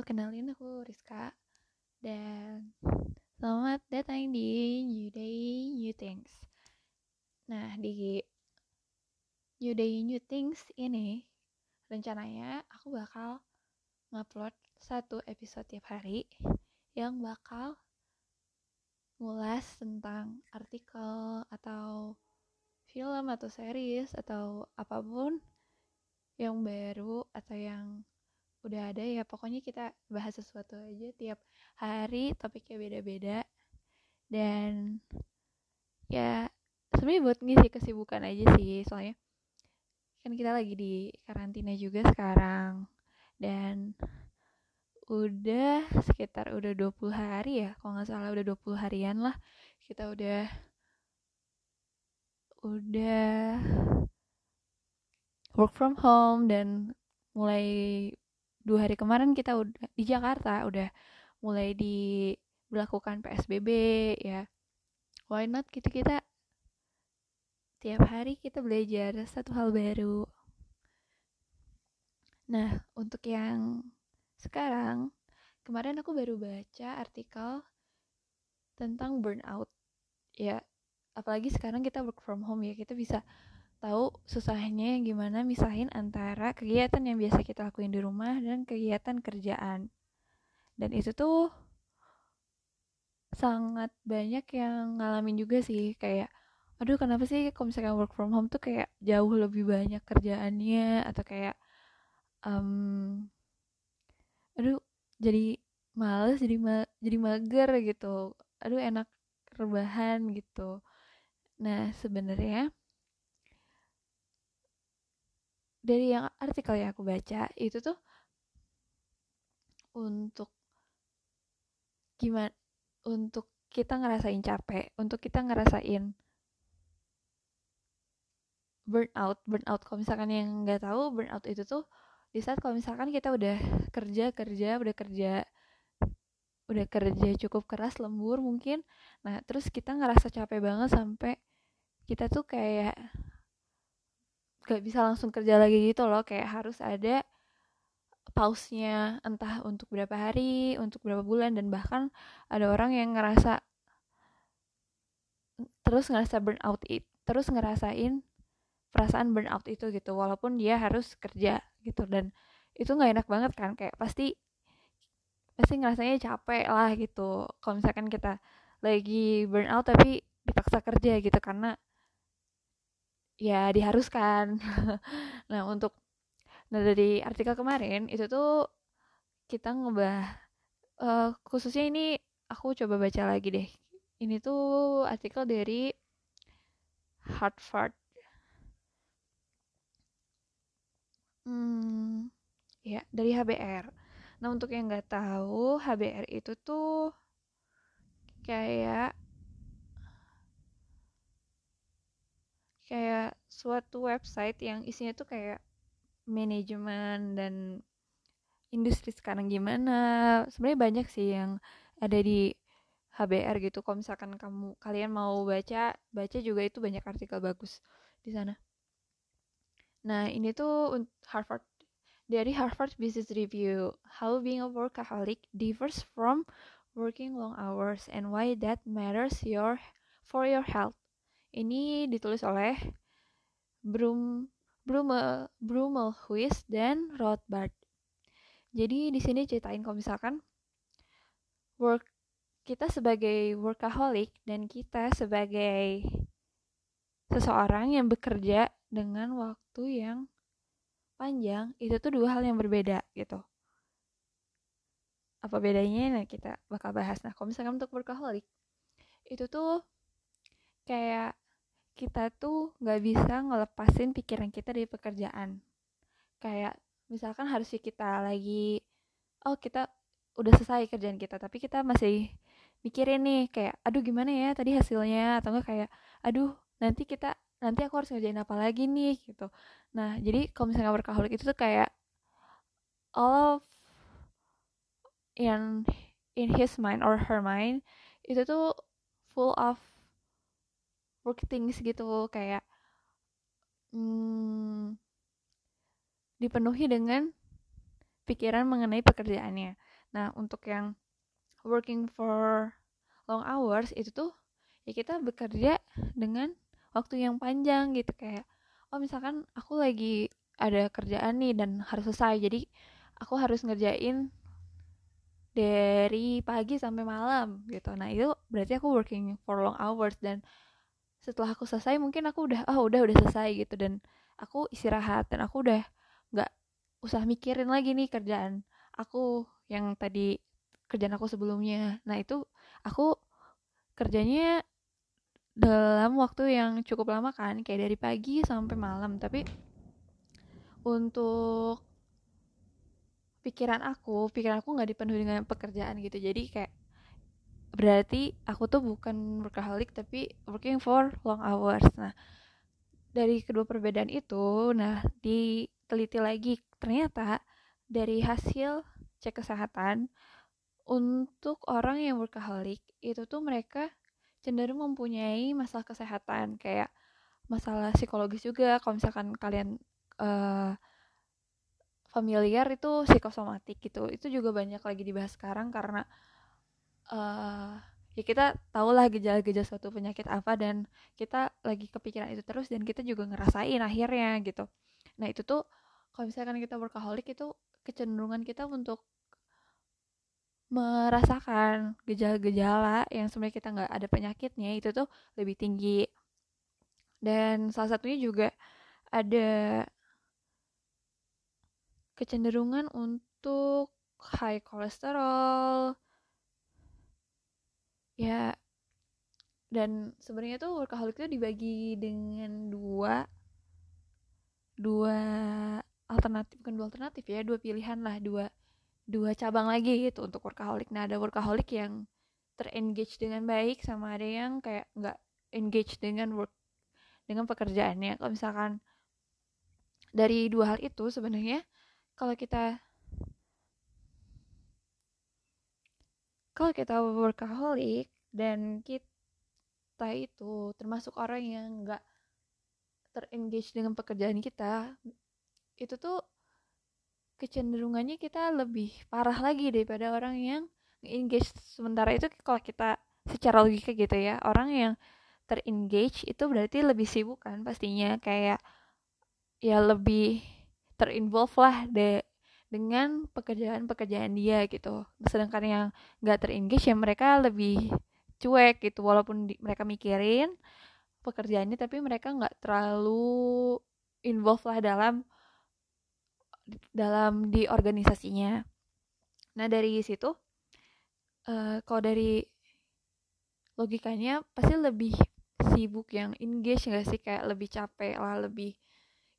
kenalin aku Rizka dan selamat datang di New Day New Things. Nah, di New Day New Things ini rencananya aku bakal ngupload satu episode tiap hari yang bakal ngulas tentang artikel atau film atau series atau apa pun yang baru atau yang udah ada ya pokoknya kita bahas sesuatu aja tiap hari topiknya beda-beda. Dan ya sebenarnya buat ngisi kesibukan aja sih soalnya kan kita lagi di karantina juga sekarang. Dan udah sekitar udah 20 hari ya kalau nggak salah udah 20 harian lah kita udah udah work from home dan mulai dua hari kemarin kita udah di Jakarta udah mulai diberlakukan PSBB ya. Why not? Gitu kita tiap hari kita belajar satu hal baru. Nah untuk yang sekarang kemarin aku baru baca artikel tentang burnout ya. Apalagi sekarang kita work from home ya. Kita bisa tahu susahnya gimana misahin antara kegiatan yang biasa kita lakuin di rumah dan kegiatan kerjaan. Dan itu tuh sangat banyak yang ngalamin juga sih kayak aduh kenapa sih kalau misalkan work from home tuh kayak jauh lebih banyak kerjaannya? Atau kayak um, aduh jadi males jadi ma jadi mager gitu. Aduh enak rebahan gitu. Nah sebenarnya dari yang artikel yang aku baca itu tuh untuk gimana untuk kita ngerasain capek untuk kita ngerasain burnout. Burnout kalau misalkan yang nggak tahu burnout itu tuh di saat kalau misalkan kita udah kerja kerja udah kerja udah kerja cukup keras lembur mungkin. Nah terus kita ngerasa capek banget sampai kita tuh kayak gak bisa langsung kerja lagi gitu loh kayak harus ada pausnya entah untuk berapa hari untuk berapa bulan dan bahkan ada orang yang ngerasa terus ngerasa burnout it terus ngerasain perasaan burnout itu gitu walaupun dia harus kerja gitu. Dan itu nggak enak banget kan kayak pasti pasti ngerasanya capek lah gitu. Kalau misalkan kita lagi burnout tapi dipaksa kerja gitu karena ya diharuskan. Nah untuk nah dari artikel kemarin itu tuh kita ngebah uh, khususnya ini aku coba baca lagi deh. Ini tuh artikel dari Harvard. Hmm ya dari HBR nah untuk yang nggak tahu HBR itu tuh kayak kayak suatu website yang isinya tuh kayak manajemen dan industri sekarang gimana. Sebenarnya banyak sih yang ada di HBR gitu. Kalau misalkan kamu kalian mau baca baca juga itu banyak artikel bagus di sana. Nah ini tuh Harvard dari Harvard Business Review. How being a workaholic differs from working long hours and why that matters your for your health ini ditulis oleh Brum Brumel Brumelhuis dan Rothbard. Jadi di sini ceritain kalau misalkan work kita sebagai workaholic dan kita sebagai seseorang yang bekerja dengan waktu yang panjang itu tuh dua hal yang berbeda gitu. Apa bedanya? Nah kita bakal bahas. Nah kalau misalkan untuk workaholic itu tuh kayak kita tuh nggak bisa ngelepasin pikiran kita dari pekerjaan. Kayak misalkan harusnya kita lagi oh kita udah selesai kerjaan kita tapi kita masih mikirin nih kayak aduh gimana ya tadi hasilnya atau enggak kayak aduh nanti kita nanti aku harus ngerjain apa lagi nih gitu. Nah jadi kalau misalnya workaholic itu tuh kayak all of in in his mind or her mind itu tuh full of work things gitu kayak hmm, dipenuhi dengan pikiran mengenai pekerjaannya. Nah untuk yang working for long hours itu tuh ya kita bekerja dengan waktu yang panjang gitu kayak oh misalkan aku lagi ada kerjaan nih dan harus selesai jadi aku harus ngerjain dari pagi sampai malam gitu. Nah itu berarti aku working for long hours dan setelah aku selesai mungkin aku udah oh udah udah selesai gitu. Dan aku istirahat dan aku udah nggak usah mikirin lagi nih kerjaan aku yang tadi kerjaan aku sebelumnya. Nah itu aku kerjanya dalam waktu yang cukup lama kan kayak dari pagi sampai malam. Tapi untuk pikiran aku pikiran aku nggak dipenuhi dengan pekerjaan gitu. Jadi kayak berarti aku tuh bukan workaholic tapi working for long hours. Nah dari kedua perbedaan itu nah diteliti lagi ternyata dari hasil cek kesehatan untuk orang yang workaholic itu tuh mereka cenderung mempunyai masalah kesehatan kayak masalah psikologis juga. Kalau misalkan kalian uh, familiar itu psikosomatik gitu. Itu juga banyak lagi dibahas sekarang karena uh, ya kita tahulah gejala-gejala suatu penyakit apa dan kita lagi kepikiran itu terus dan kita juga ngerasain akhirnya gitu. Nah itu tuh kalau misalkan kita workaholic itu kecenderungan kita untuk merasakan gejala-gejala yang sebenarnya kita nggak ada penyakitnya itu tuh lebih tinggi. Dan salah satunya juga ada kecenderungan untuk high kolesterol ya dan sebenarnya tuh workaholic itu dibagi dengan dua dua alternatif bukan dua alternatif ya dua pilihan lah dua dua cabang lagi gitu untuk workaholic. Nah ada workaholic yang terengage dengan baik sama ada yang kayak nggak engage dengan work dengan pekerjaannya. Kalau misalkan dari dua hal itu sebenarnya kalau kita kalau kita workaholic dan kita itu termasuk orang yang nggak terengage dengan pekerjaan kita itu tuh kecenderungannya kita lebih parah lagi daripada orang yang engage. Sementara itu kalau kita secara logika gitu ya orang yang terengage itu berarti lebih sibuk kan pastinya. Kayak ya lebih terinvolve lah de dengan pekerjaan-pekerjaan dia gitu. Sedangkan yang nggak terengage ya mereka lebih cuek gitu. Walaupun di, mereka mikirin pekerjaannya tapi mereka nggak terlalu involve lah dalam dalam di organisasinya. Nah dari situ uh, kalau dari logikanya pasti lebih sibuk yang engage gak sih? Kayak lebih capek lah lebih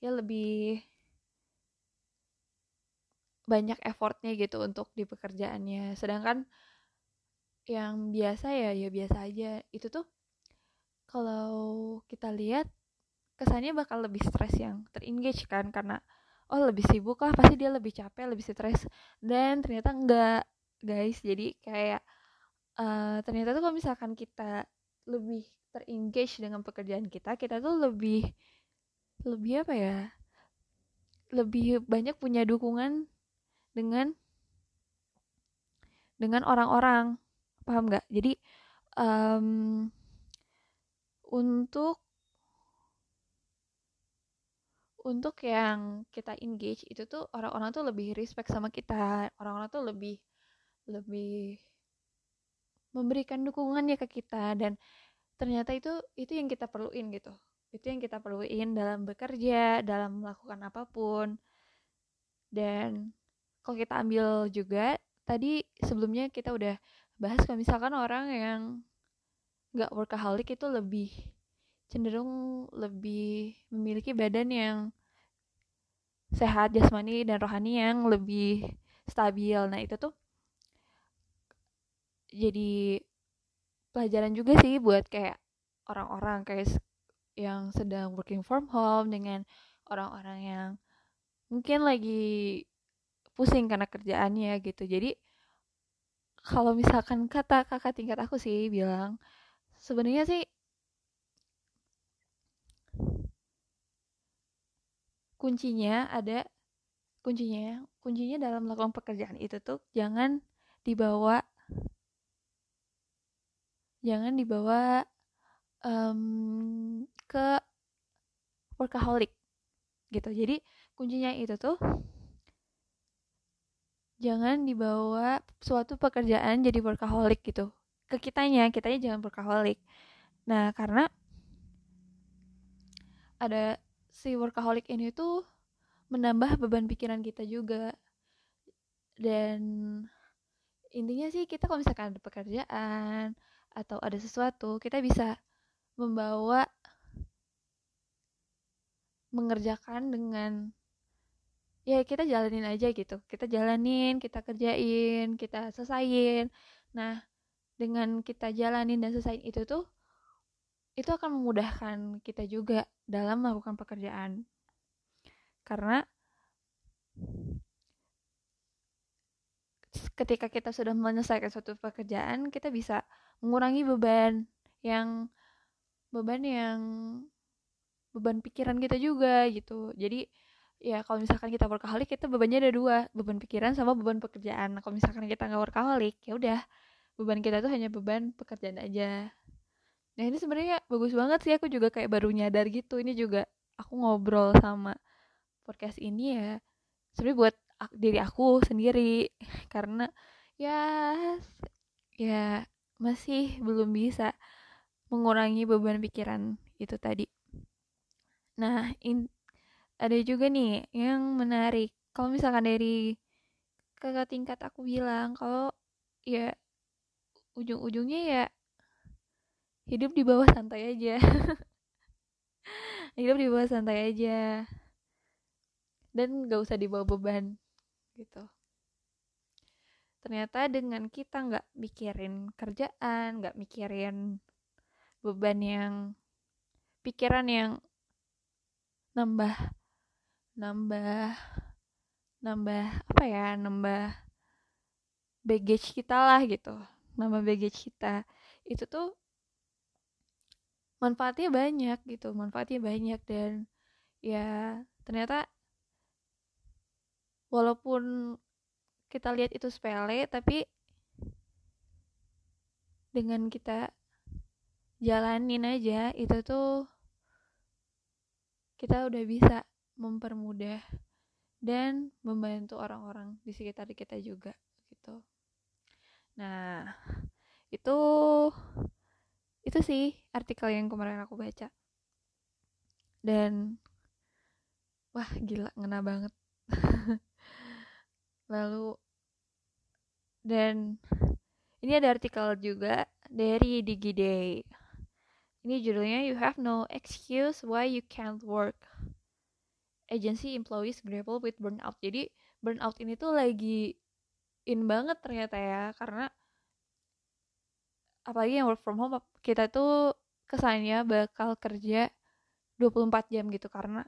ya lebih banyak effortnya gitu untuk di pekerjaannya. Sedangkan yang biasa ya ya biasa aja. Itu tuh kalau kita lihat kesannya bakal lebih stres yang terengage kan karena oh lebih sibuk lah pasti dia lebih capek lebih stres. Dan ternyata enggak guys. Jadi kayak uh, ternyata tuh kalau misalkan kita lebih terengage dengan pekerjaan kita kita tuh lebih lebih apa ya lebih banyak punya dukungan dengan dengan orang-orang. Paham nggak? Jadi um, untuk untuk yang kita engage itu tuh orang-orang tuh lebih respect sama kita. Orang-orang tuh lebih lebih memberikan dukungannya ke kita. Dan ternyata itu itu yang kita perluin gitu. Itu yang kita perluin dalam bekerja dalam melakukan apa pun. Dan kalau kita ambil juga tadi sebelumnya kita udah bahas kalau misalkan orang yang nggak workaholic itu lebih cenderung lebih memiliki badan yang sehat jasmani dan rohani yang lebih stabil. Nah itu tuh jadi pelajaran juga sih buat kayak orang-orang kayak yang sedang working from home dengan orang-orang yang mungkin lagi pusing karena kerjaannya gitu. Jadi kalau misalkan kata kakak tingkat aku sih bilang sebenarnya sih kuncinya ada kuncinya kuncinya dalam melakukan pekerjaan itu tuh jangan dibawa jangan dibawa um, ke workaholic gitu. Jadi kuncinya itu tuh jangan dibawa suatu pekerjaan jadi workaholic gitu. Ke kitanya kitanya jangan workaholic. Nah karena ada si workaholic ini tuh menambah beban pikiran kita juga. Dan intinya sih kita kalau misalkan ada pekerjaan atau ada sesuatu kita bisa membawa mengerjakan dengan ya kita jalanin aja gitu. Kita jalanin kita kerjain kita selesain. Nah dengan kita jalanin dan selesain itu tuh itu akan memudahkan kita juga dalam melakukan pekerjaan. Karena ketika kita sudah menyelesaikan suatu pekerjaan kita bisa mengurangi beban yang beban yang beban pikiran kita juga gitu. Jadi ya kalau misalkan kita workaholic kita bebannya ada dua. Beban pikiran sama beban pekerjaan. Kalau misalkan kita nggak workaholic ya udah. Beban kita tuh hanya beban pekerjaan aja. Nah ini sebenarnya bagus banget sih. Aku juga kayak baru nyadar gitu. Ini juga aku ngobrol sama podcast ini ya. Sebenarnya buat diri aku sendiri. Karena ya ya masih belum bisa mengurangi beban pikiran itu tadi. Nah in, ada juga nih yang menarik. Kalau misalkan dari kakak tingkat aku bilang kalau ya ujung-ujungnya ya hidup di bawah santai aja. Hidup di bawah santai aja. Dan gak usah dibawa beban gitu. Ternyata dengan kita nggak mikirin kerjaan nggak mikirin beban yang pikiran yang nambah nambah nambah apa ya nambah baggage kita lah gitu nambah baggage kita. Itu tuh manfaatnya banyak gitu manfaatnya banyak dan ya ternyata walaupun kita lihat itu sepele tapi dengan kita jalanin aja itu tuh kita udah bisa mempermudah dan membantu orang-orang di sekitar kita juga gitu. Nah, itu itu sih artikel yang kemarin aku baca. Dan wah gila ngena banget. Lalu dan ini ada artikel juga dari DigiDay. Ini judulnya You Have No Excuse Why You Can't Work agency employees grapple with burnout. Jadi burnout ini tuh lagi in banget ternyata ya karena apalagi yang work from home kita tuh kesannya bakal kerja 24 jam gitu karena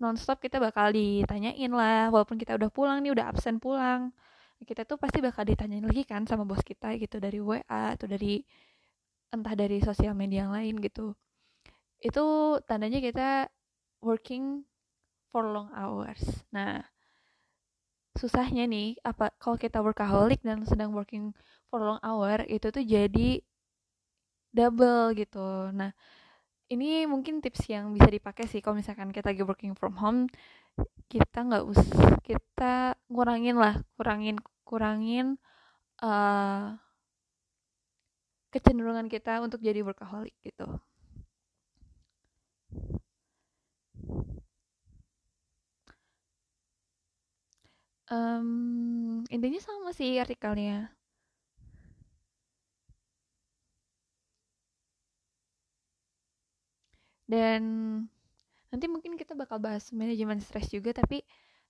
nonstop kita bakal ditanyain lah walaupun kita udah pulang nih udah absen pulang kita tuh pasti bakal ditanyain lagi kan sama bos kita gitu dari WA atau dari entah dari sosial media yang lain gitu itu tandanya kita working for long hours. Nah, susahnya nih apa kalau kita workaholic dan sedang working for long hour itu tuh jadi double gitu. Nah, ini mungkin tips yang bisa dipakai sih kalau misalkan kita lagi working from home kita nggak usah kita ngurangin lah kurangin kurangin uh, kecenderungan kita untuk jadi workaholic gitu um, intinya sama sih artikelnya. Dan nanti mungkin kita bakal bahas manajemen stres juga tapi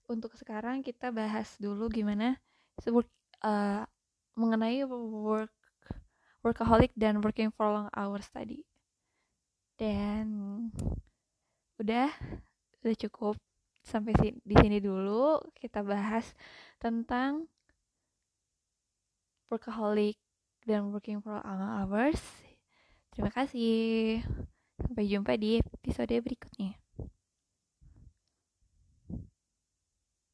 untuk sekarang kita bahas dulu gimana work, uh, mengenai work workaholic dan working for long hours tadi. Dan udah udah cukup sampai di sini dulu kita bahas tentang workaholic dan working for hours. Terima kasih. Sampai jumpa di episode berikutnya.